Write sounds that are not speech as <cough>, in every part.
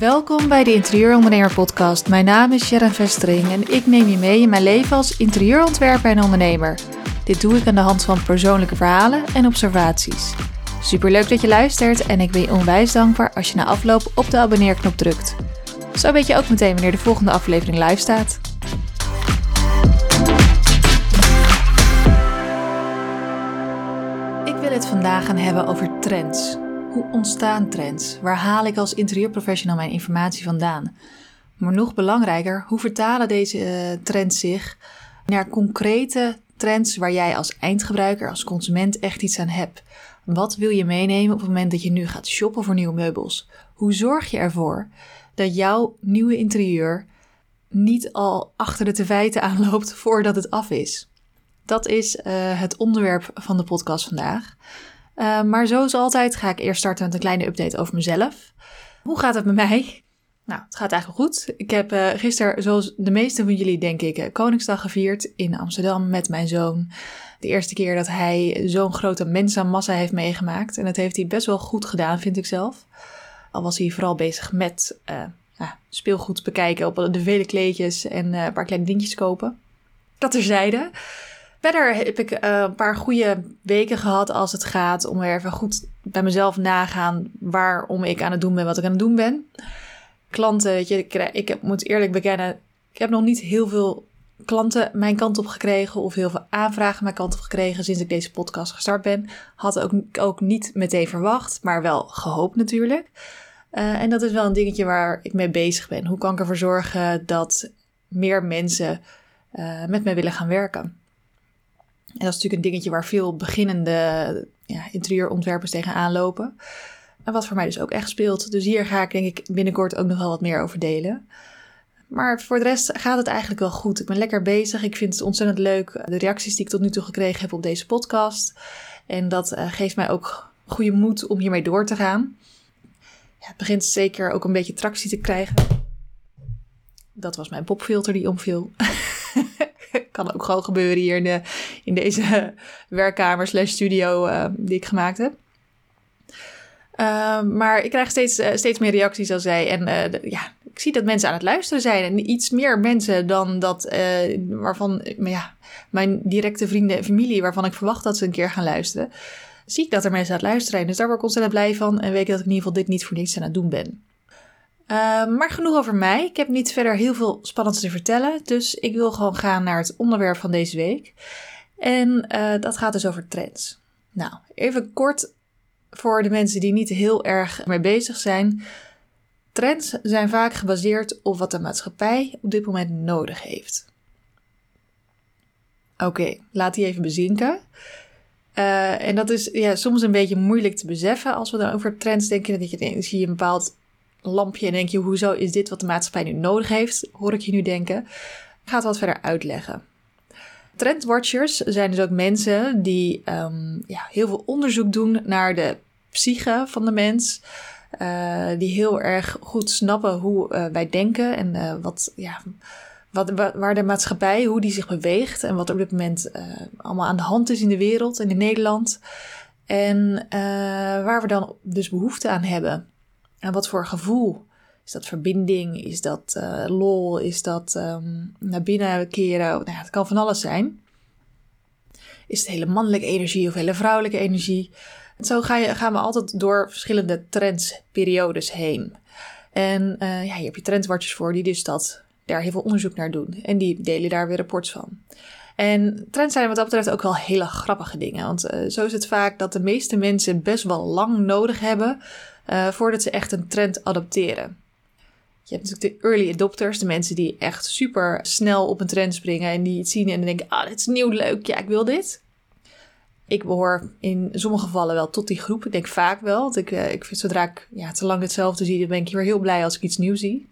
Welkom bij de Interieurondernemer Podcast. Mijn naam is Sharon Vestering en ik neem je mee in mijn leven als interieurontwerper en ondernemer. Dit doe ik aan de hand van persoonlijke verhalen en observaties. Superleuk dat je luistert en ik ben je onwijs dankbaar als je na afloop op de abonneerknop drukt. Zo weet je ook meteen wanneer de volgende aflevering live staat. Ik wil het vandaag gaan hebben over trends. Hoe ontstaan trends? Waar haal ik als interieurprofessional mijn informatie vandaan? Maar nog belangrijker, hoe vertalen deze uh, trends zich naar concrete trends waar jij als eindgebruiker, als consument echt iets aan hebt? Wat wil je meenemen op het moment dat je nu gaat shoppen voor nieuwe meubels? Hoe zorg je ervoor dat jouw nieuwe interieur niet al achter de feiten aanloopt <laughs> voordat het af is? Dat is uh, het onderwerp van de podcast vandaag. Uh, maar zoals altijd ga ik eerst starten met een kleine update over mezelf. Hoe gaat het met mij? Nou, het gaat eigenlijk goed. Ik heb uh, gisteren, zoals de meeste van jullie denk ik, Koningsdag gevierd in Amsterdam met mijn zoon. De eerste keer dat hij zo'n grote mensenmassa heeft meegemaakt. En dat heeft hij best wel goed gedaan, vind ik zelf. Al was hij vooral bezig met speelgoed bekijken op de vele kleedjes en een paar kleine dingetjes kopen. Dat terzijde. Verder heb ik uh, een paar goede weken gehad als het gaat om weer even goed bij mezelf nagaan waarom ik aan het doen ben wat ik aan het doen ben. Klanten, weet je, ik, moet eerlijk bekennen, ik heb nog niet heel veel klanten mijn kant op gekregen of heel veel aanvragen mijn kant op gekregen sinds ik deze podcast gestart ben. Had ook, ook niet meteen verwacht, maar wel gehoopt natuurlijk. Uh, en dat is wel een dingetje waar ik mee bezig ben. Hoe kan ik ervoor zorgen dat meer mensen uh, met mij willen gaan werken? En dat is natuurlijk een dingetje waar veel beginnende ja, interieurontwerpers tegenaan lopen. En wat voor mij dus ook echt speelt. Dus hier ga ik denk ik binnenkort ook nog wel wat meer over delen. Maar voor de rest gaat het eigenlijk wel goed. Ik ben lekker bezig. Ik vind het ontzettend leuk. De reacties die ik tot nu toe gekregen heb op deze podcast. En dat uh, geeft mij ook goede moed om hiermee door te gaan. Ja, het begint zeker ook een beetje tractie te krijgen. Dat was mijn popfilter die omviel. <laughs> <laughs> kan ook gewoon gebeuren hier in, in deze <laughs> werkkamer slash studio uh, die ik gemaakt heb. Uh, maar ik krijg steeds, uh, steeds meer reacties als zij. En uh, ja, ik zie dat mensen aan het luisteren zijn. En iets meer mensen dan dat waarvan maar ja, mijn directe vrienden en familie, waarvan ik verwacht dat ze een keer gaan luisteren. Zie ik dat er mensen aan het luisteren zijn. Dus daar word ik ontzettend blij van. En weet ik dat ik in ieder geval dit niet voor niets aan het doen ben. Uh, maar genoeg over mij. Ik heb niet verder heel veel spannends te vertellen. Dus ik wil gewoon gaan naar het onderwerp van deze week. En uh, dat gaat dus over trends. Nou, even kort voor de mensen die niet heel erg mee bezig zijn. Trends zijn vaak gebaseerd op wat de maatschappij op dit moment nodig heeft. Oké, laat die even bezinken. Uh, en dat is ja, soms een beetje moeilijk te beseffen als we dan over trends denken. Dat je, zie je een bepaald lampje en denk je, hoezo is dit wat de maatschappij nu nodig heeft? Hoor ik je nu denken. Ik ga het wat verder uitleggen. Trendwatchers zijn dus ook mensen die um, ja, heel veel onderzoek doen naar de psyche van de mens. Uh, die heel erg goed snappen hoe uh, wij denken en uh, wat, ja, wat, waar de maatschappij, hoe die zich beweegt en wat er op dit moment allemaal aan de hand is in de wereld en in Nederland. En waar we dan dus behoefte aan hebben. En wat voor gevoel? Is dat verbinding? Is dat uh, lol? Is dat um, naar binnen keren? Nou het kan van alles zijn. Is het hele mannelijke energie of hele vrouwelijke energie? En zo ga je, gaan we altijd door verschillende trendsperiodes heen. En uh, ja, hier heb je trendwatchers voor die dus dat, daar heel veel onderzoek naar doen. En die delen daar weer rapports van. En trends zijn wat dat betreft ook wel hele grappige dingen. Want uh, zo is het vaak dat de meeste mensen best wel lang nodig hebben uh, voordat ze echt een trend adopteren. Je hebt natuurlijk de early adopters, de mensen die echt super snel op een trend springen en die het zien en denken: ah, dit is nieuw, leuk, ja, ik wil dit. Ik behoor in sommige gevallen wel tot die groep. Ik denk vaak wel. Want ik, uh, ik vind zodra ik ja, te lang hetzelfde zie, dan ben ik weer heel blij als ik iets nieuws zie.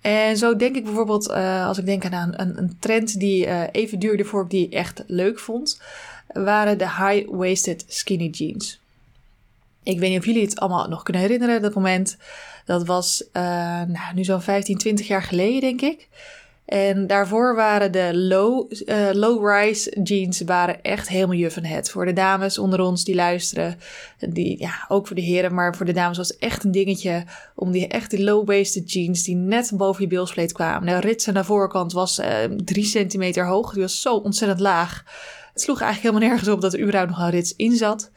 En zo denk ik bijvoorbeeld, uh, als ik denk aan een, een trend die even duurde voor ik die echt leuk vond, waren de high-waisted skinny jeans. Ik weet niet of jullie het allemaal nog kunnen herinneren, dat moment. Dat was uh, nou, nu zo'n 15, 20 jaar geleden, denk ik. En daarvoor waren de low, uh, low-rise jeans waren echt helemaal juf van het. Voor de dames onder ons die luisteren, die, ja, ook voor de heren, maar voor de dames was het echt een dingetje om die echt die low-waisted jeans die net boven je bilspleet kwamen. De rits aan de voorkant was uh, drie centimeter hoog, die was zo ontzettend laag. Het sloeg eigenlijk helemaal nergens op dat er überhaupt nog een rits in zat.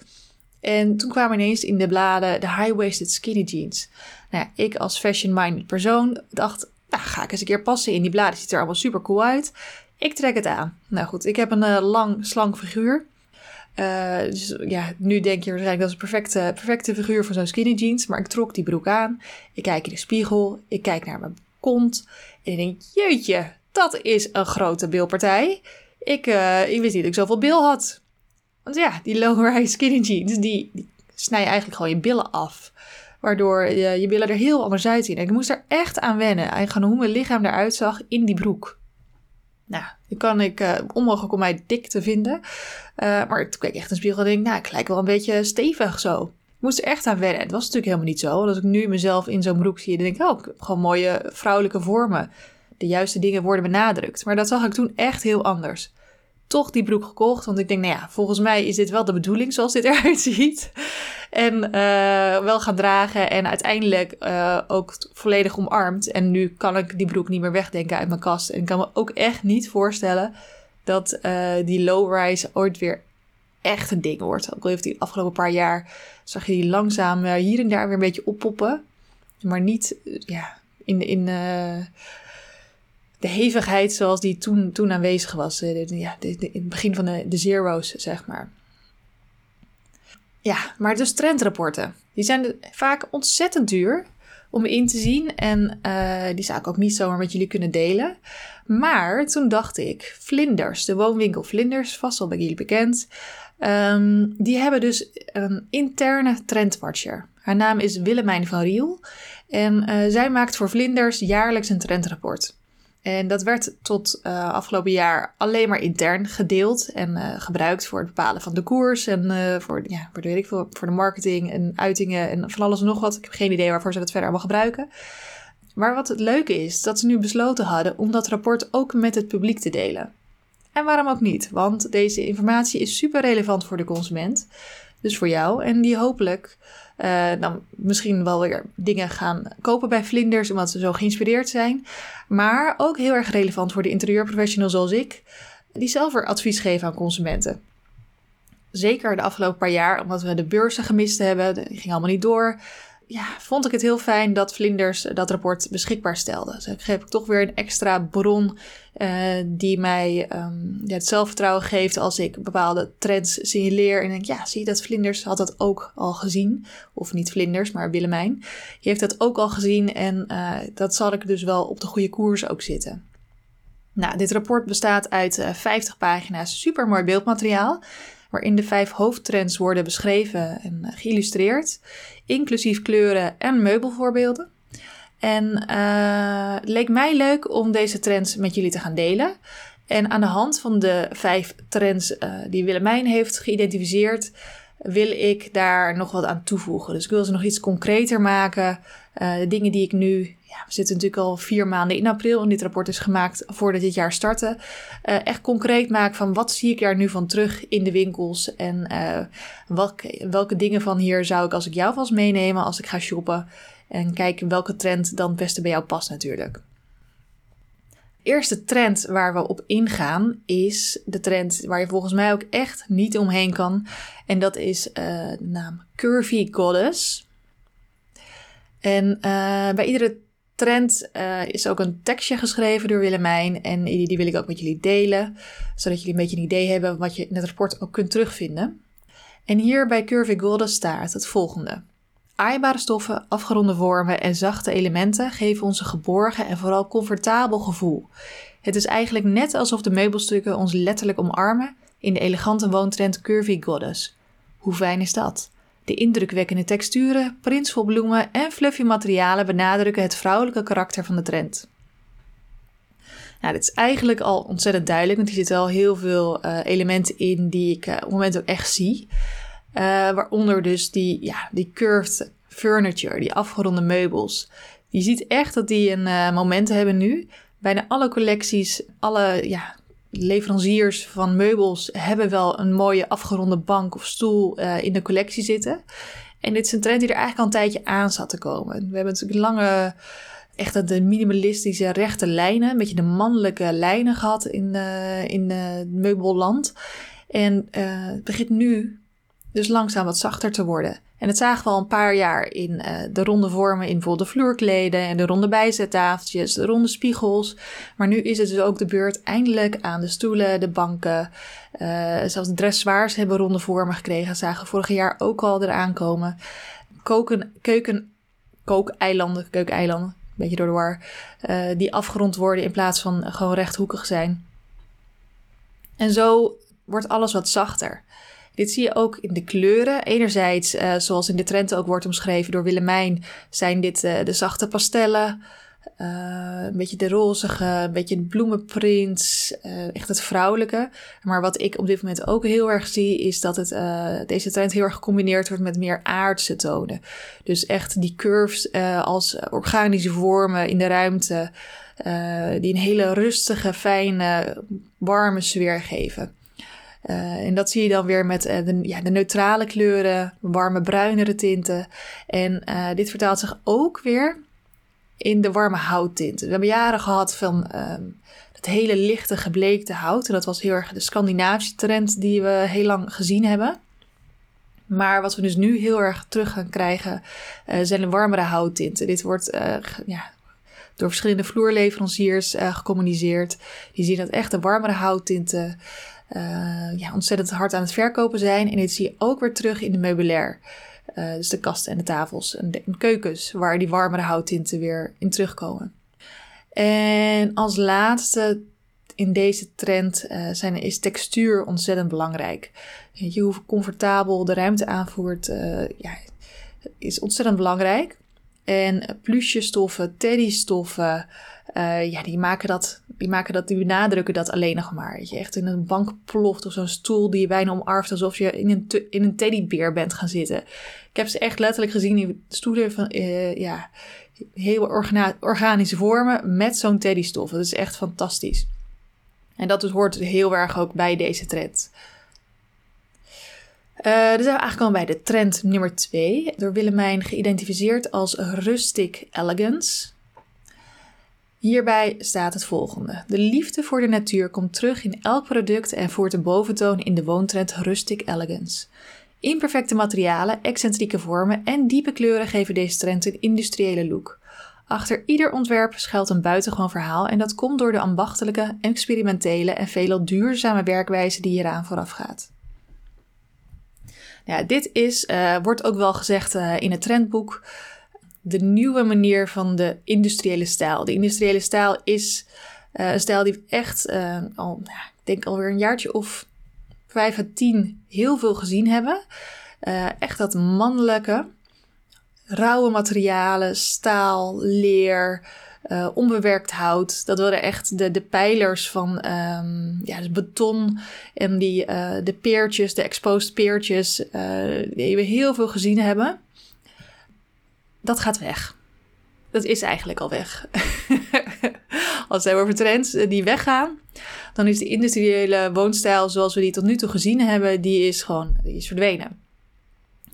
En toen kwamen ineens in de bladen de high-waisted skinny jeans. Nou ja, ik als fashion-minded persoon dacht, nou, ga ik eens een keer passen in die bladen. Ziet er allemaal super cool uit. Ik trek het aan. Nou goed, ik heb een uh, lang, slank figuur. Uh, dus ja, nu denk je waarschijnlijk dat is een perfecte, perfecte figuur voor zo'n skinny jeans. Maar ik trok die broek aan. Ik kijk in de spiegel. Ik kijk naar mijn kont. En ik denk, jeetje, dat is een grote bilpartij. Ik, uh, ik wist niet dat ik zoveel bil had. Want ja, die low-rise skinny jeans, die, die snijden eigenlijk gewoon je billen af. Waardoor je, je billen er heel anders uitzien. En ik moest er echt aan wennen. Eigenlijk hoe mijn lichaam eruit zag in die broek. Nou, kan ik uh, onmogelijk om mij dik te vinden. Uh, maar toen keek ik echt de spiegel en denk, nou, ik lijk wel een beetje stevig zo. Ik moest er echt aan wennen. Het was natuurlijk helemaal niet zo. Want als ik nu mezelf in zo'n broek zie, dan denk ik, oh, ik heb gewoon mooie vrouwelijke vormen. De juiste dingen worden benadrukt. Maar dat zag ik toen echt heel anders toch die broek gekocht. Want ik denk, nou ja, volgens mij is dit wel de bedoeling zoals dit <laughs> eruit ziet. En uh, wel gaan dragen en uiteindelijk uh, ook volledig omarmd. En nu kan ik die broek niet meer wegdenken uit mijn kast. En ik kan me ook echt niet voorstellen dat uh, die low-rise ooit weer echt een ding wordt. Ook al heeft die afgelopen paar jaar, zag je die langzaam hier en daar weer een beetje oppoppen. Maar niet, ja, in... in de hevigheid zoals die toen, toen aanwezig was. Eh, ja, in het begin van de, de zero's, zeg maar. Ja, maar dus trendrapporten. Die zijn vaak ontzettend duur om in te zien. En uh, die zou ik ook niet zomaar met jullie kunnen delen. Maar toen dacht ik, Vlinders, de woonwinkel Vlinders, vast wel bij jullie bekend. Um, die hebben dus een interne trendwatcher. Haar naam is Willemijn van Riel. En uh, zij maakt voor Vlinders jaarlijks een trendrapport. En dat werd tot uh, afgelopen jaar alleen maar intern gedeeld en uh, gebruikt voor het bepalen van de koers en uh, voor, ja, voor, de, ik veel, voor de marketing en uitingen en van alles en nog wat. Ik heb geen idee waarvoor ze dat verder allemaal gebruiken. Maar wat het leuke is, dat ze nu besloten hadden om dat rapport ook met het publiek te delen. En waarom ook niet? Want deze informatie is super relevant voor de consument, dus voor jou, en die hopelijk uh, dan misschien wel weer dingen gaan kopen bij vlinders, omdat ze zo geïnspireerd zijn. Maar ook heel erg relevant voor de interieurprofessional zoals ik, die zelf weer advies geven aan consumenten. Zeker de afgelopen paar jaar, omdat we de beurzen gemist hebben, die ging allemaal niet door ja, vond ik het heel fijn dat Vlinders dat rapport beschikbaar stelde. Dus ik geef toch weer een extra bron uh, die mij um, ja, het zelfvertrouwen geeft als ik bepaalde trends signaleer. En denk, ja, zie je dat Vlinders had dat ook al gezien. Of niet Vlinders, maar Willemijn. Die heeft dat ook al gezien en uh, dat zal ik dus wel op de goede koers ook zitten. Nou, dit rapport bestaat uit uh, 50 pagina's super mooi beeldmateriaal waarin de vijf hoofdtrends worden beschreven en geïllustreerd, inclusief kleuren en meubelvoorbeelden. En uh, het leek mij leuk om deze trends met jullie te gaan delen. En aan de hand van de vijf trends uh, die Willemijn heeft geïdentificeerd, wil ik daar nog wat aan toevoegen. Dus ik wil ze nog iets concreter maken. Uh, de dingen die ik nu ja, we zitten natuurlijk al vier maanden in april en dit rapport is gemaakt voordat dit jaar startte. Uh, echt concreet maken van wat zie ik er nu van terug in de winkels en uh, welke, welke dingen van hier zou ik als ik jou vast meenemen als ik ga shoppen. En kijken welke trend dan het beste bij jou past natuurlijk. De eerste trend waar we op ingaan is de trend waar je volgens mij ook echt niet omheen kan. En dat is de naam Curvy Goddess. En uh, bij iedere trend uh, is ook een tekstje geschreven door Willemijn. En die, die wil ik ook met jullie delen. Zodat jullie een beetje een idee hebben wat je in het rapport ook kunt terugvinden. En hier bij Curvy Golden staat het volgende. Aaibare stoffen, afgeronde vormen en zachte elementen geven ons een geborgen en vooral comfortabel gevoel. Het is eigenlijk net alsof de meubelstukken ons letterlijk omarmen in de elegante woontrend Curvy Goddess. Hoe fijn is dat? De indrukwekkende texturen, printsvol bloemen en fluffy materialen benadrukken het vrouwelijke karakter van de trend. Nou, dit is eigenlijk al ontzettend duidelijk, want hier zitten al heel veel uh, elementen in die ik uh, op het moment ook echt zie. Uh, waaronder dus die, ja, die curved furniture, die afgeronde meubels. Je ziet echt dat die een moment hebben nu, Bijna alle collecties, alle ja, leveranciers van meubels hebben wel een mooie afgeronde bank of stoel uh, in de collectie zitten. En dit is een trend die er eigenlijk al een tijdje aan zat te komen. We hebben natuurlijk lange, echt de minimalistische rechte lijnen, een beetje de mannelijke lijnen gehad in, uh, in uh, meubelland. En het begint nu dus langzaam wat zachter te worden. En dat zagen we al een paar jaar in uh, de ronde vormen in bijvoorbeeld de vloerkleden en de ronde bijzettafeltjes, de ronde spiegels. Maar nu is het dus ook de beurt eindelijk aan de stoelen, de banken. Uh, zelfs de dressoirs hebben ronde vormen gekregen. Zagen vorig jaar ook al eraan komen. Koken, keuken, kookeilanden, keukeneilanden, een beetje door de war. Uh, die afgerond worden in plaats van gewoon rechthoekig zijn. En zo wordt alles wat zachter. Dit zie je ook in de kleuren. Enerzijds, uh, zoals in de trend ook wordt omschreven door Willemijn, zijn dit uh, de zachte pastellen. Uh, een beetje de rozige, een beetje de bloemenprints, echt het vrouwelijke. Maar wat ik op dit moment ook heel erg zie, is dat het, deze trend heel erg gecombineerd wordt met meer aardse tonen. Dus echt die curves als organische vormen in de ruimte, die een hele rustige, fijne, warme sfeer geven. Uh, en dat zie je dan weer met uh, de, ja, de, neutrale kleuren, warme bruinere tinten. En uh, dit vertaalt zich ook weer in de warme houttinten. We hebben jaren gehad van het hele lichte gebleekte hout. En dat was heel erg de Scandinavische trend die we heel lang gezien hebben. Maar wat we dus nu heel erg terug gaan krijgen, zijn de warmere houttinten. Dit wordt ja, door verschillende vloerleveranciers gecommuniceerd. Die zien dat echt de warmere houttinten uh, ja, ontzettend hard aan het verkopen zijn. En dit zie je ook weer terug in de meubilair. Uh, dus de kasten en de tafels en de keukens, waar die warmere houttinten weer in terugkomen. En als laatste in deze trend uh, zijn, is textuur ontzettend belangrijk. Je, hoe comfortabel de ruimte aanvoert, ja, is ontzettend belangrijk. En plusjestoffen, teddystoffen, uh, ja, die maken dat, die maken dat, die benadrukken dat alleen nog maar. Je echt in een bank ploft of zo'n stoel die je bijna omarmt alsof je in een, in een teddybeer bent gaan zitten. Ik heb ze echt letterlijk gezien in stoelen van, uh, ja, heel organische vormen met zo'n teddystof. Dat is echt fantastisch. En dat dus hoort heel erg ook bij deze trend. Uh, dan zijn we al bij de trend nummer 2, door Willemijn geïdentificeerd als rustic elegance. Hierbij staat het volgende. De liefde voor de natuur komt terug in elk product en voert een boventoon in de woontrend rustic elegance. Imperfecte materialen, excentrieke vormen en diepe kleuren geven deze trend een industriële look. Achter ieder ontwerp schuilt een buitengewoon verhaal en dat komt door de ambachtelijke, experimentele en veelal duurzame werkwijze die hieraan vooraf gaat. Ja, dit is, uh, wordt ook wel gezegd uh, in het trendboek, de nieuwe manier van de industriële stijl. De industriële stijl is uh, een stijl die echt uh, al, nou, ik denk alweer een jaartje of vijf à tien heel veel gezien hebben. Uh, echt dat mannelijke, rauwe materialen, staal, leer, onbewerkt hout. Dat waren echt de, de pijlers van um, ja, dus beton en die, de peertjes, de exposed peertjes, die we heel veel gezien hebben dat gaat weg. Dat is eigenlijk al weg. <laughs> Als we hebben over trends die weggaan, dan is de industriële woonstijl zoals we die tot nu toe gezien hebben, die is gewoon is verdwenen.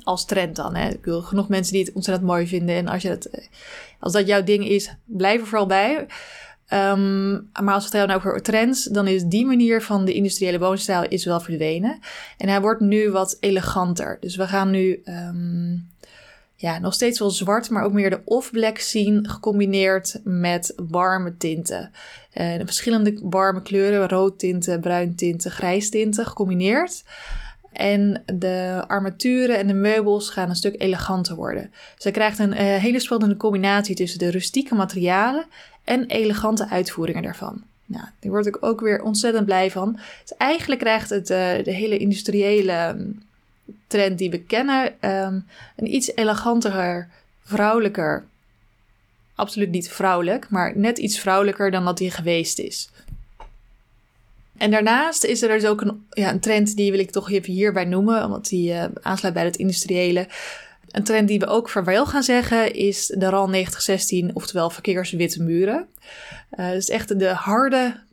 Als trend dan. Hè. Ik wil genoeg mensen die het ontzettend mooi vinden. En als, je dat, als dat jouw ding is, blijf er vooral bij. Um, maar als we het hebben over trends, dan is die manier van de industriële woonstijl is wel verdwenen. En hij wordt nu wat eleganter. Dus we gaan nu um, ja, nog steeds wel zwart, maar ook meer de off-black zien, gecombineerd met warme tinten. Uh, verschillende warme kleuren, rood tinten, bruin tinten, grijs tinten, gecombineerd. En de armaturen en de meubels gaan een stuk eleganter worden. Zij krijgt een uh, hele spannende combinatie tussen de rustieke materialen en elegante uitvoeringen daarvan. Nou, daar word ik ook weer ontzettend blij van. Dus eigenlijk krijgt het uh, de hele industriële trend die we kennen. Um, een iets eleganter, vrouwelijker. Absoluut niet vrouwelijk, maar net iets vrouwelijker dan dat die geweest is. En daarnaast is er dus ook een, ja, een trend die wil ik toch even hierbij noemen, omdat die uh, aansluit bij het industriële. Een trend die we ook vaarwel gaan zeggen is de RAL 9016, oftewel verkeerswitte muren. Uh, dus echt de harde,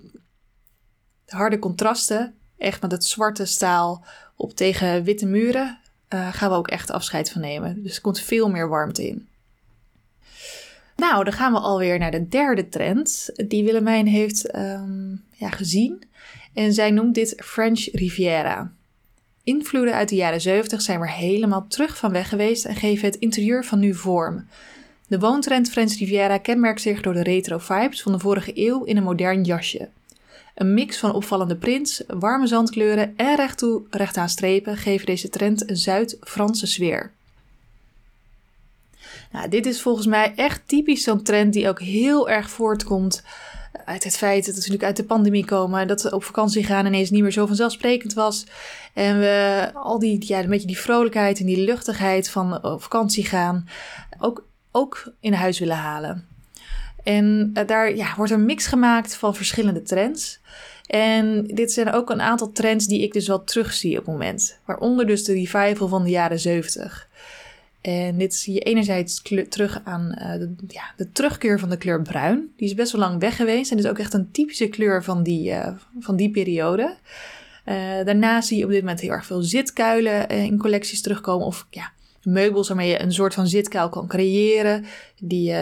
de harde contrasten, echt met het zwarte staal op tegen witte muren, uh, gaan we ook echt afscheid van nemen. Dus er komt veel meer warmte in. Nou, dan gaan we alweer naar de derde trend die Willemijn heeft um, ja, gezien. En zij noemt dit French Riviera. Invloeden uit de jaren 70 zijn weer helemaal terug van weg geweest en geven het interieur van nu vorm. De woontrend French Riviera kenmerkt zich door de retro vibes van de vorige eeuw in een modern jasje. Een mix van opvallende prints, warme zandkleuren en recht toe aan strepen geven deze trend een Zuid-Franse sfeer. Nou, dit is volgens mij echt typisch zo'n trend die ook heel erg voortkomt uit het feit dat we natuurlijk uit de pandemie komen, dat we op vakantie gaan ineens niet meer zo vanzelfsprekend was. En we al die, ja, een beetje die vrolijkheid en die luchtigheid van op vakantie gaan ook, ook in huis willen halen. En uh, daar ja, wordt een mix gemaakt van verschillende trends. En dit zijn ook een aantal trends die ik dus wel terugzie op het moment. Waaronder dus de revival van de jaren 70. En dit zie je enerzijds terug aan uh, de, ja, de, terugkeer van de kleur bruin. Die is best wel lang weg geweest en is ook echt een typische kleur van die, uh, van die periode. Daarna zie je op dit moment heel erg veel zitkuilen in collecties terugkomen. Of ja, meubels waarmee je een soort van zitkuil kan creëren. Die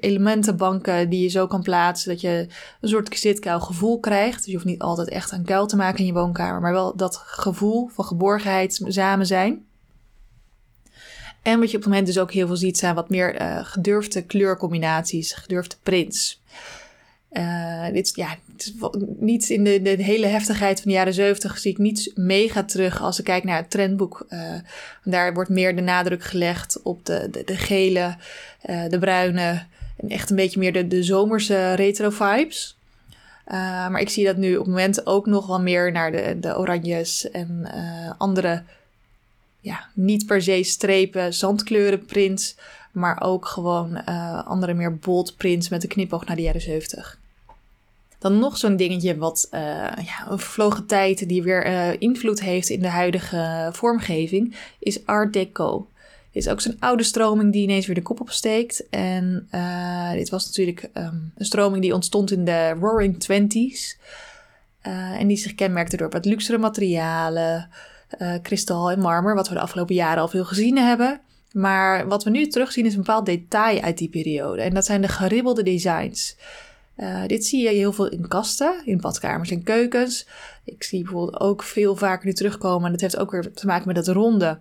elementenbanken die je zo kan plaatsen dat je een soort zitkuilgevoel krijgt. Dus je hoeft niet altijd echt een kuil te maken in je woonkamer, maar wel dat gevoel van geborgenheid samen zijn. En wat je op het moment dus ook heel veel ziet, zijn wat meer uh, gedurfde kleurcombinaties, gedurfde prints. Uh, dit, ja, is niet in de, hele heftigheid van de jaren 70 zie ik niets mega terug als ik kijk naar het trendboek. Uh, daar wordt meer de nadruk gelegd op de, de, gele, de bruine en echt een beetje meer de, de zomerse retro vibes. maar ik zie dat nu op het moment ook nog wel meer naar de, de oranjes en andere ja, niet per se strepen, zandkleuren prints, maar ook gewoon andere meer bold prints met een knipoog naar de jaren 70. Dan nog zo'n dingetje wat uh, ja, een vervlogen tijd die weer uh, invloed heeft in de huidige vormgeving, is Art Deco. Dit is ook zo'n oude stroming die ineens weer de kop opsteekt. En dit was natuurlijk um, een stroming die ontstond in de Roaring Twenties. en die zich kenmerkte door wat luxere materialen, kristal en marmer, wat we de afgelopen jaren al veel gezien hebben. Maar wat we nu terugzien is een bepaald detail uit die periode. En dat zijn de geribbelde designs. Uh, dit zie je heel veel in kasten, in badkamers en keukens. Ik zie bijvoorbeeld ook veel vaker nu terugkomen. En dat heeft ook weer te maken met het ronde.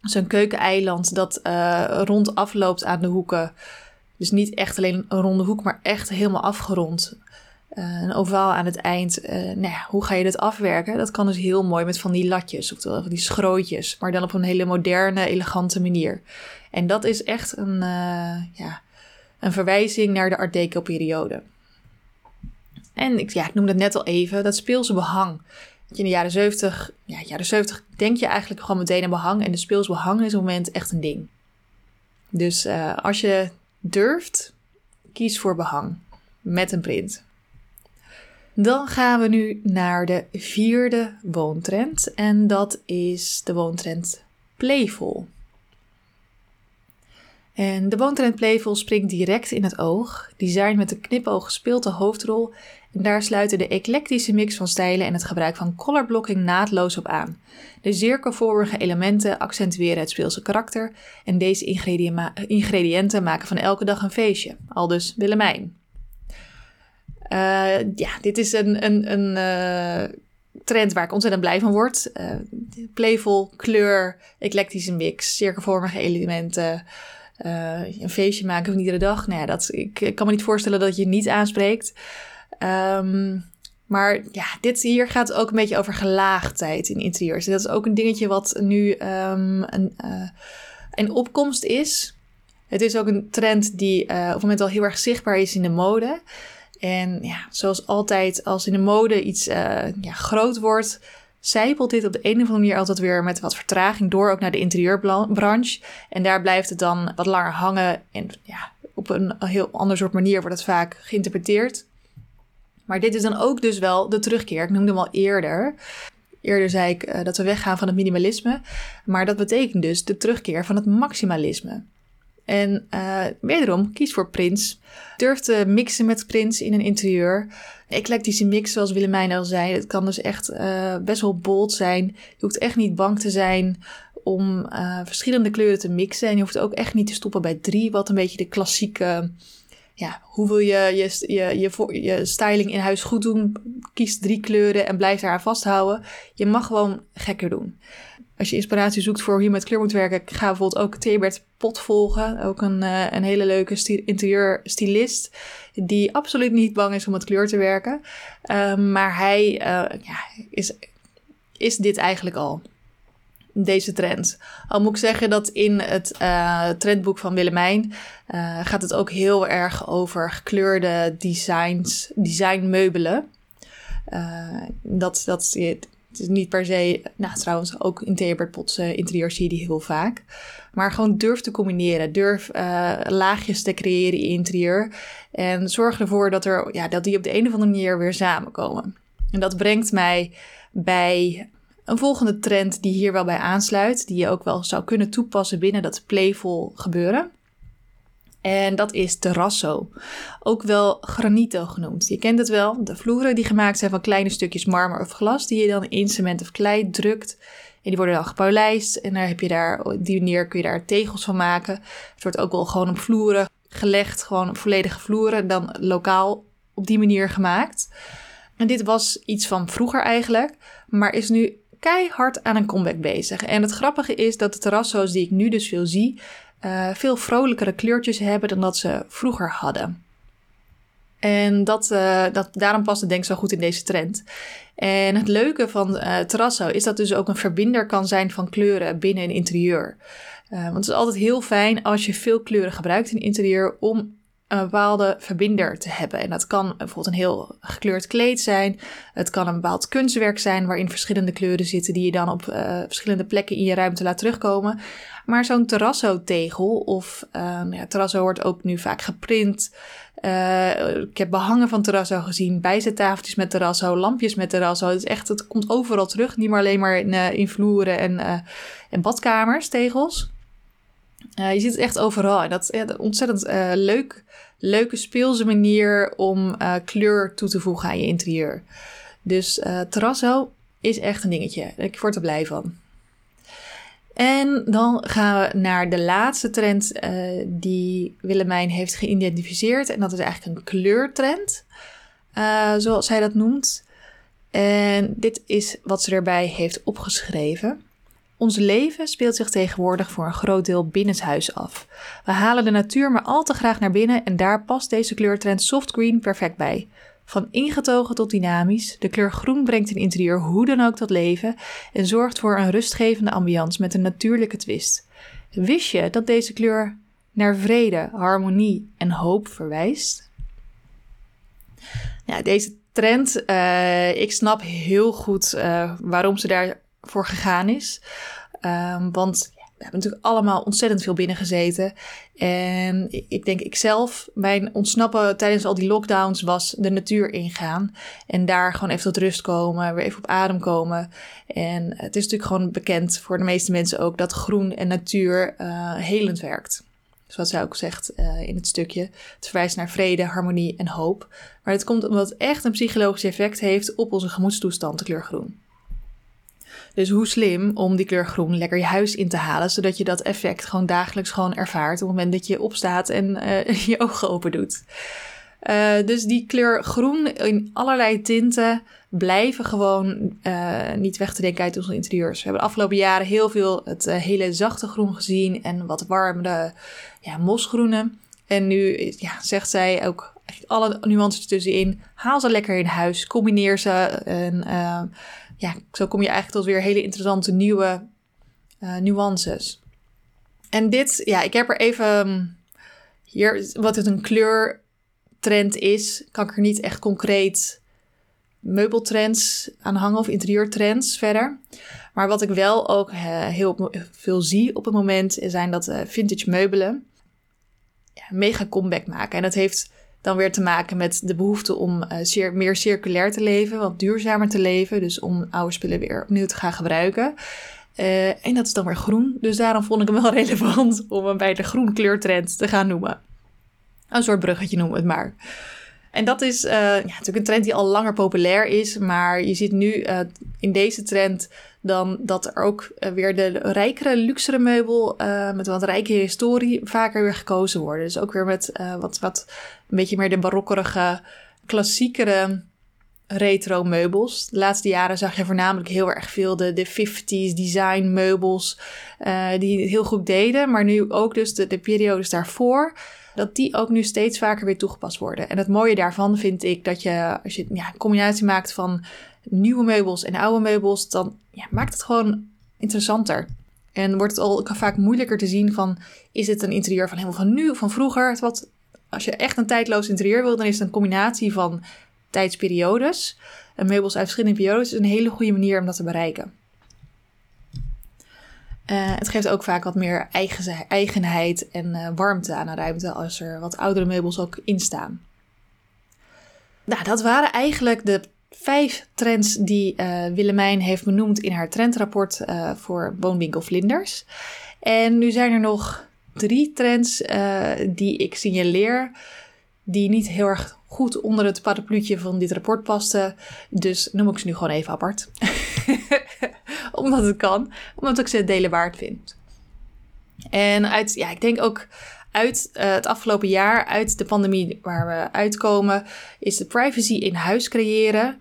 Zo'n keukeneiland dat uh, rond afloopt aan de hoeken. Dus niet echt alleen een ronde hoek, maar echt helemaal afgerond. Uh, een ovaal aan het eind. Uh, nou hoe ga je dit afwerken? Dat kan dus heel mooi met van die latjes, oftewel van die schrootjes, maar dan op een hele moderne, elegante manier. En dat is echt een, ja, een verwijzing naar de Art Deco-periode. En ik, ja, ik noemde het net al even, dat speelse behang. In de jaren 70, ja, jaren 70 denk je eigenlijk gewoon meteen aan behang. En de speels behang is op het moment echt een ding. Dus als je durft, kies voor behang met een print. Dan gaan we nu naar de vierde woontrend en dat is de woontrend Playful. En de woontrend Playful springt direct in het oog. Design met een knipoog speelt de hoofdrol en daar sluiten de eclectische mix van stijlen en het gebruik van colorblocking naadloos op aan. De cirkelvormige elementen accentueren het speelse karakter en deze ingrediënten maken van elke dag een feestje. Al dus Willemijn. Uh, ja, dit is een, een, een uh, trend waar ik ontzettend blij van word. Uh, playful, kleur, eclectische mix, cirkelvormige elementen. Een feestje maken van iedere dag. Nou ja, dat, ik, kan me niet voorstellen dat je niet aanspreekt. Um, maar ja, dit hier gaat ook een beetje over gelaagdheid in interieurs. Dat is ook een dingetje wat nu um, een, een opkomst is. Het is ook een trend die op het moment al heel erg zichtbaar is in de mode. En ja, zoals altijd, als in de mode iets ja, groot wordt, zijpelt dit op de een of andere manier altijd weer met wat vertraging door, ook naar de interieurbranche. En daar blijft het dan wat langer hangen. En ja, op een heel ander soort manier wordt het vaak geïnterpreteerd. Maar dit is dan ook dus wel de terugkeer. Ik noemde hem al eerder. eerder zei ik dat we weggaan van het minimalisme. Maar dat betekent dus de terugkeer van het maximalisme. En uh, wederom, kies voor Prins. Durf te mixen met Prins in een interieur. Eclectische mix, zoals Willemijn al zei. Het kan dus echt uh, best wel bold zijn. Je hoeft echt niet bang te zijn om uh, verschillende kleuren te mixen. En je hoeft ook echt niet te stoppen bij drie, wat een beetje de klassieke... Ja, hoe wil je je, je, je, je styling in huis goed doen? Kies drie kleuren en blijf daar aan vasthouden. Je mag gewoon gekker doen. Als je inspiratie zoekt voor hoe je met kleur moet werken, ga bijvoorbeeld ook Thebert Pot volgen. Ook een, uh, een hele leuke interieurstylist. Die absoluut niet bang is om met kleur te werken. Uh, maar hij uh, ja, is, is dit eigenlijk al. Deze trend. Al moet ik zeggen dat in het uh, trendboek van Willemijn gaat het ook heel erg over gekleurde designs, designmeubelen. dat, dat, het is niet per se, nou trouwens ook in Theobert Potts interieur zie je die heel vaak. Maar gewoon durf te combineren. Durf uh, laagjes te creëren in interieur. En zorg ervoor dat, er, ja, dat die op de een of andere manier weer samenkomen. En dat brengt mij bij een volgende trend die hier wel bij aansluit. Die je ook wel zou kunnen toepassen binnen dat playful gebeuren. En dat is terrasso, ook wel granito genoemd. Je kent het wel, de vloeren die gemaakt zijn van kleine stukjes marmer of glas, die je dan in cement of klei drukt. En die worden dan gepolijst en daar heb je daar, op die manier kun je daar tegels van maken. Het wordt ook wel gewoon op vloeren gelegd, gewoon volledige vloeren, dan lokaal op die manier gemaakt. En dit was iets van vroeger eigenlijk, maar is nu keihard aan een comeback bezig. En het grappige is dat de terrasso's die ik nu dus veel zie, uh, veel vrolijkere kleurtjes hebben dan dat ze vroeger hadden. En dat, uh, dat, daarom past het denk ik zo goed in deze trend. En het leuke van uh, Terrasso is dat dus ook een verbinder kan zijn van kleuren binnen een interieur. want het is altijd heel fijn als je veel kleuren gebruikt in interieur om een bepaalde verbinder te hebben. En dat kan bijvoorbeeld een heel gekleurd kleed zijn. Het kan een bepaald kunstwerk zijn waarin verschillende kleuren zitten die je dan op uh, verschillende plekken in je ruimte laat terugkomen. Maar zo'n terrasso-tegel of um, ja, terrasso wordt ook nu vaak geprint. Uh, ik heb behangen van terrasso gezien, bijzettafeltjes met terrasso, lampjes met terrasso. Het is echt, het komt overal terug, niet maar alleen maar in, uh, vloeren en, uh, en badkamers, tegels. Uh, je ziet het echt overal. En dat is ja, ontzettend uh, leuk, leuke speelse manier om uh, kleur toe te voegen aan je interieur. Dus terrasso is echt een dingetje. Ik word er blij van. En dan gaan we naar de laatste trend die Willemijn heeft geïdentificeerd. En dat is eigenlijk een kleurtrend, zoals zij dat noemt. En dit is wat ze erbij heeft opgeschreven. Ons leven speelt zich tegenwoordig voor een groot deel binnenshuis af. We halen de natuur maar al te graag naar binnen en daar past deze kleurtrend soft green perfect bij. Van ingetogen tot dynamisch, de kleur groen brengt een interieur hoe dan ook tot leven en zorgt voor een rustgevende ambiance met een natuurlijke twist. Wist je dat deze kleur naar vrede, harmonie en hoop verwijst? Deze trend, uh, ik snap heel goed uh, waarom ze daar voor gegaan is. Um, want we hebben natuurlijk allemaal ontzettend veel binnen gezeten. En ik denk, ik zelf, mijn ontsnappen tijdens al die lockdowns was de natuur ingaan. En daar gewoon even tot rust komen, weer even op adem komen. En het is natuurlijk gewoon bekend voor de meeste mensen ook dat groen en natuur uh, helend werkt. Zoals zij ook zegt in het stukje. Het verwijst naar vrede, harmonie en hoop. Maar het komt omdat het echt een psychologisch effect heeft op onze gemoedstoestand, de kleur groen. Dus hoe slim om die kleur groen lekker je huis in te halen, zodat je dat effect gewoon dagelijks gewoon ervaart op het moment dat je opstaat en uh, <laughs> je ogen open doet. Uh, dus die kleur groen in allerlei tinten blijven gewoon uh, niet weg te denken uit onze interieurs. We hebben de afgelopen jaren heel veel het hele zachte groen gezien en wat warmere ja, mosgroene. En nu ja, zegt zij ook alle nuances tussenin. Haal ze lekker in huis, combineer ze en ja, zo kom je eigenlijk tot weer hele interessante nieuwe uh, nuances. En dit, ja, ik heb er even hm, hier, wat het een kleurtrend is, kan ik er niet echt concreet meubeltrends aan hangen of interieurtrends verder. Maar wat ik wel ook uh, heel veel zie op het moment zijn dat uh, vintage meubelen ja, mega comeback maken. En dat heeft dan weer te maken met de behoefte om uh, meer circulair te leven, wat duurzamer te leven. Dus om oude spullen weer opnieuw te gaan gebruiken. Uh, en dat is dan weer groen. Dus daarom vond ik hem wel <laughs> relevant om hem bij de groen kleurtrend te gaan noemen. Een soort bruggetje noemen we het maar. En dat is uh, ja, natuurlijk een trend die al langer populair is. Maar je ziet nu in deze trend dan dat er ook uh, weer de rijkere, luxere meubel met wat rijke historie vaker weer gekozen worden. Dus ook weer met wat, wat een beetje meer de barokkerige, klassiekere retro meubels. De laatste jaren zag je voornamelijk heel erg veel de, de 50s design meubels die het heel goed deden. Maar nu ook dus de, de periodes daarvoor dat die ook nu steeds vaker weer toegepast worden. En het mooie daarvan vind ik dat je, als je ja, een combinatie maakt van nieuwe meubels en oude meubels, dan ja, maakt het gewoon interessanter. En wordt het al vaak moeilijker te zien van, is het een interieur van helemaal van nu of van vroeger? Wat, als je echt een tijdloos interieur wil, dan is het een combinatie van tijdsperiodes. En meubels uit verschillende periodes is een hele goede manier om dat te bereiken. Uh, het geeft ook vaak wat meer eigen, eigenheid en uh, warmte aan een ruimte als er wat oudere meubels ook in staan. Nou, dat waren eigenlijk de vijf trends die uh, Willemijn heeft benoemd in haar trendrapport voor woonwinkel Vlinders. En nu zijn er nog drie trends die ik signaleer die niet heel erg goed onder het parapluutje van dit rapport pasten. Dus noem ik ze nu gewoon even apart. <laughs> omdat het kan, omdat ik ze delen waard vind. En uit, ja, ik denk ook uit uh, het afgelopen jaar, uit de pandemie waar we uitkomen, is de privacy in huis creëren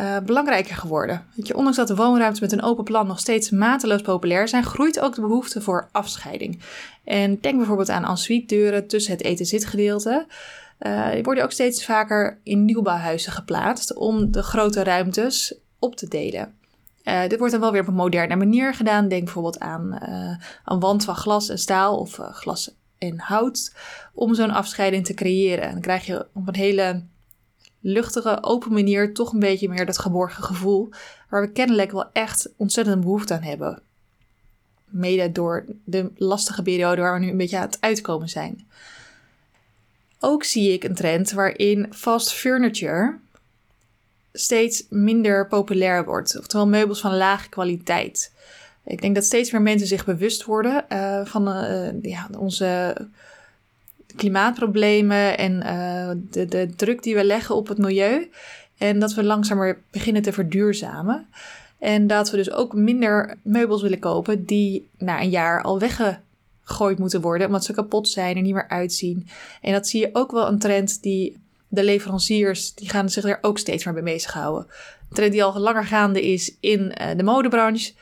uh, belangrijker geworden. Je, ondanks dat de woonruimtes met een open plan nog steeds mateloos populair zijn, groeit ook de behoefte voor afscheiding. En denk bijvoorbeeld aan ensuite deuren tussen het eten-zitgedeelte. Uh, die worden ook steeds vaker in nieuwbouwhuizen geplaatst om de grote ruimtes op te delen. Dit wordt dan wel weer op een moderne manier gedaan. Denk bijvoorbeeld aan een wand van glas en staal of uh, glas en hout. Om zo'n afscheiding te creëren. En dan krijg je op een hele luchtige, open manier toch een beetje meer dat geborgen gevoel. Waar we kennelijk wel echt ontzettend behoefte aan hebben. Mede door de lastige periode waar we nu een beetje aan het uitkomen zijn. Ook zie ik een trend waarin fast furniture steeds minder populair wordt. Oftewel meubels van lage kwaliteit. Ik denk dat steeds meer mensen zich bewust worden uh, van uh, ja, onze klimaatproblemen en uh, de, de druk die we leggen op het milieu. En dat we langzamer beginnen te verduurzamen. En dat we dus ook minder meubels willen kopen die na een jaar al weggegooid moeten worden, omdat ze kapot zijn en niet meer uitzien. En dat zie je ook wel een trend die de leveranciers die gaan zich er ook steeds meer mee bezighouden. Een trend die al langer gaande is in de modebranche.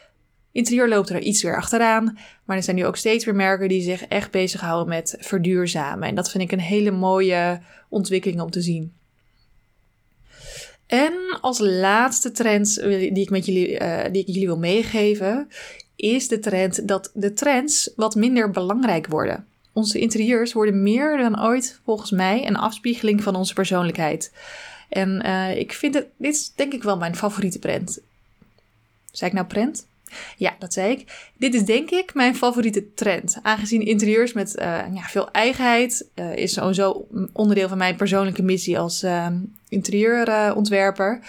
Interieur loopt er iets weer achteraan. Maar er zijn nu ook steeds meer merken die zich echt bezighouden met verduurzamen. En dat vind ik een hele mooie ontwikkeling om te zien. En als laatste trend die ik, met jullie, uh, die ik jullie wil meegeven, is de trend dat de trends wat minder belangrijk worden. Onze interieurs worden meer dan ooit, volgens mij, een afspiegeling van onze persoonlijkheid. En uh, ik vind het, dit is denk ik wel mijn favoriete prent. Zei ik nou prent? Ja, dat zei ik. Dit is denk ik mijn favoriete trend. Aangezien interieurs met uh, ja, veel eigenheid uh, is sowieso onderdeel van mijn persoonlijke missie als interieurontwerper.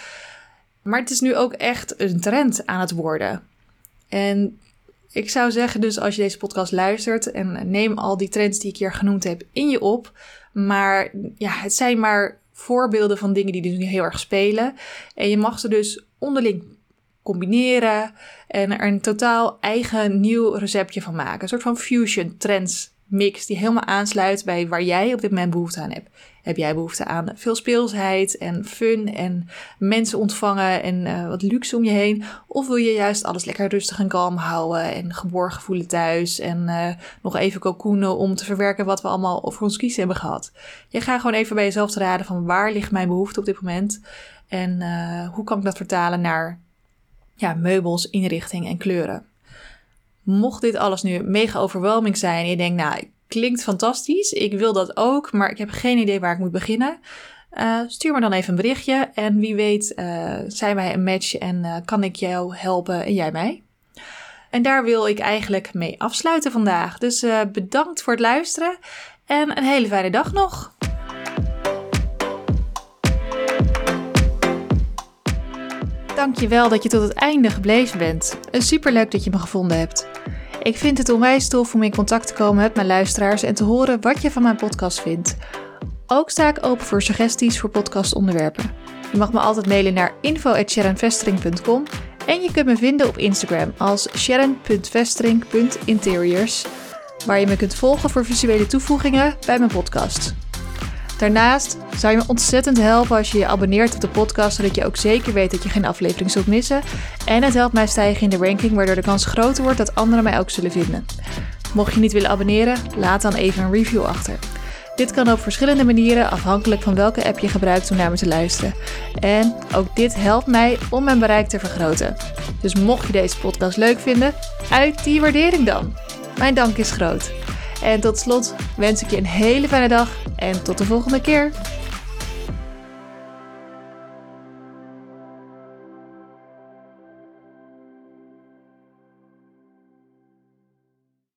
Maar het is nu ook echt een trend aan het worden. En ik zou zeggen dus als je deze podcast luistert en neem al die trends die ik hier genoemd heb in je op. Maar ja, het zijn maar voorbeelden van dingen die dus nu heel erg spelen. En je mag ze dus onderling combineren en er een totaal eigen nieuw receptje van maken. Een soort van fusion trends mix die helemaal aansluit bij waar jij op dit moment behoefte aan hebt. Heb jij behoefte aan veel speelsheid en fun en mensen ontvangen en uh, wat luxe om je heen? Of wil je juist alles lekker rustig en kalm houden en geborgen voelen thuis en uh, nog even cocoonen om te verwerken wat we allemaal over ons kiezen hebben gehad? Je gaat gewoon even bij jezelf te raden van waar ligt mijn behoefte op dit moment en uh, hoe kan ik dat vertalen naar ja, meubels, inrichting en kleuren. Mocht dit alles nu mega overwhelming zijn en je denkt, nou, klinkt fantastisch, ik wil dat ook, maar ik heb geen idee waar ik moet beginnen. Uh, stuur me dan even een berichtje en wie weet uh, zijn wij een match en uh, kan ik jou helpen en jij mij. En daar wil ik eigenlijk mee afsluiten vandaag. Dus bedankt voor het luisteren en een hele fijne dag nog. Dankjewel dat je tot het einde gebleven bent. Superleuk dat je me gevonden hebt. Ik vind het onwijs tof om in contact te komen met mijn luisteraars en te horen wat je van mijn podcast vindt. Ook sta ik open voor suggesties voor podcastonderwerpen. Je mag me altijd mailen naar info.sharonvestering.com en je kunt me vinden op Instagram als sharon.vestering.interiors, waar je me kunt volgen voor visuele toevoegingen bij mijn podcast. Daarnaast zou je me ontzettend helpen als je je abonneert op de podcast, zodat je ook zeker weet dat je geen aflevering zult missen. En het helpt mij stijgen in de ranking, waardoor de kans groter wordt dat anderen mij ook zullen vinden. Mocht je niet willen abonneren, laat dan even een review achter. Dit kan op verschillende manieren, afhankelijk van welke app je gebruikt om naar me te luisteren. En ook dit helpt mij om mijn bereik te vergroten. Dus mocht je deze podcast leuk vinden, uit die waardering dan. Mijn dank is groot. En tot slot wens ik je een hele fijne dag en tot de volgende keer.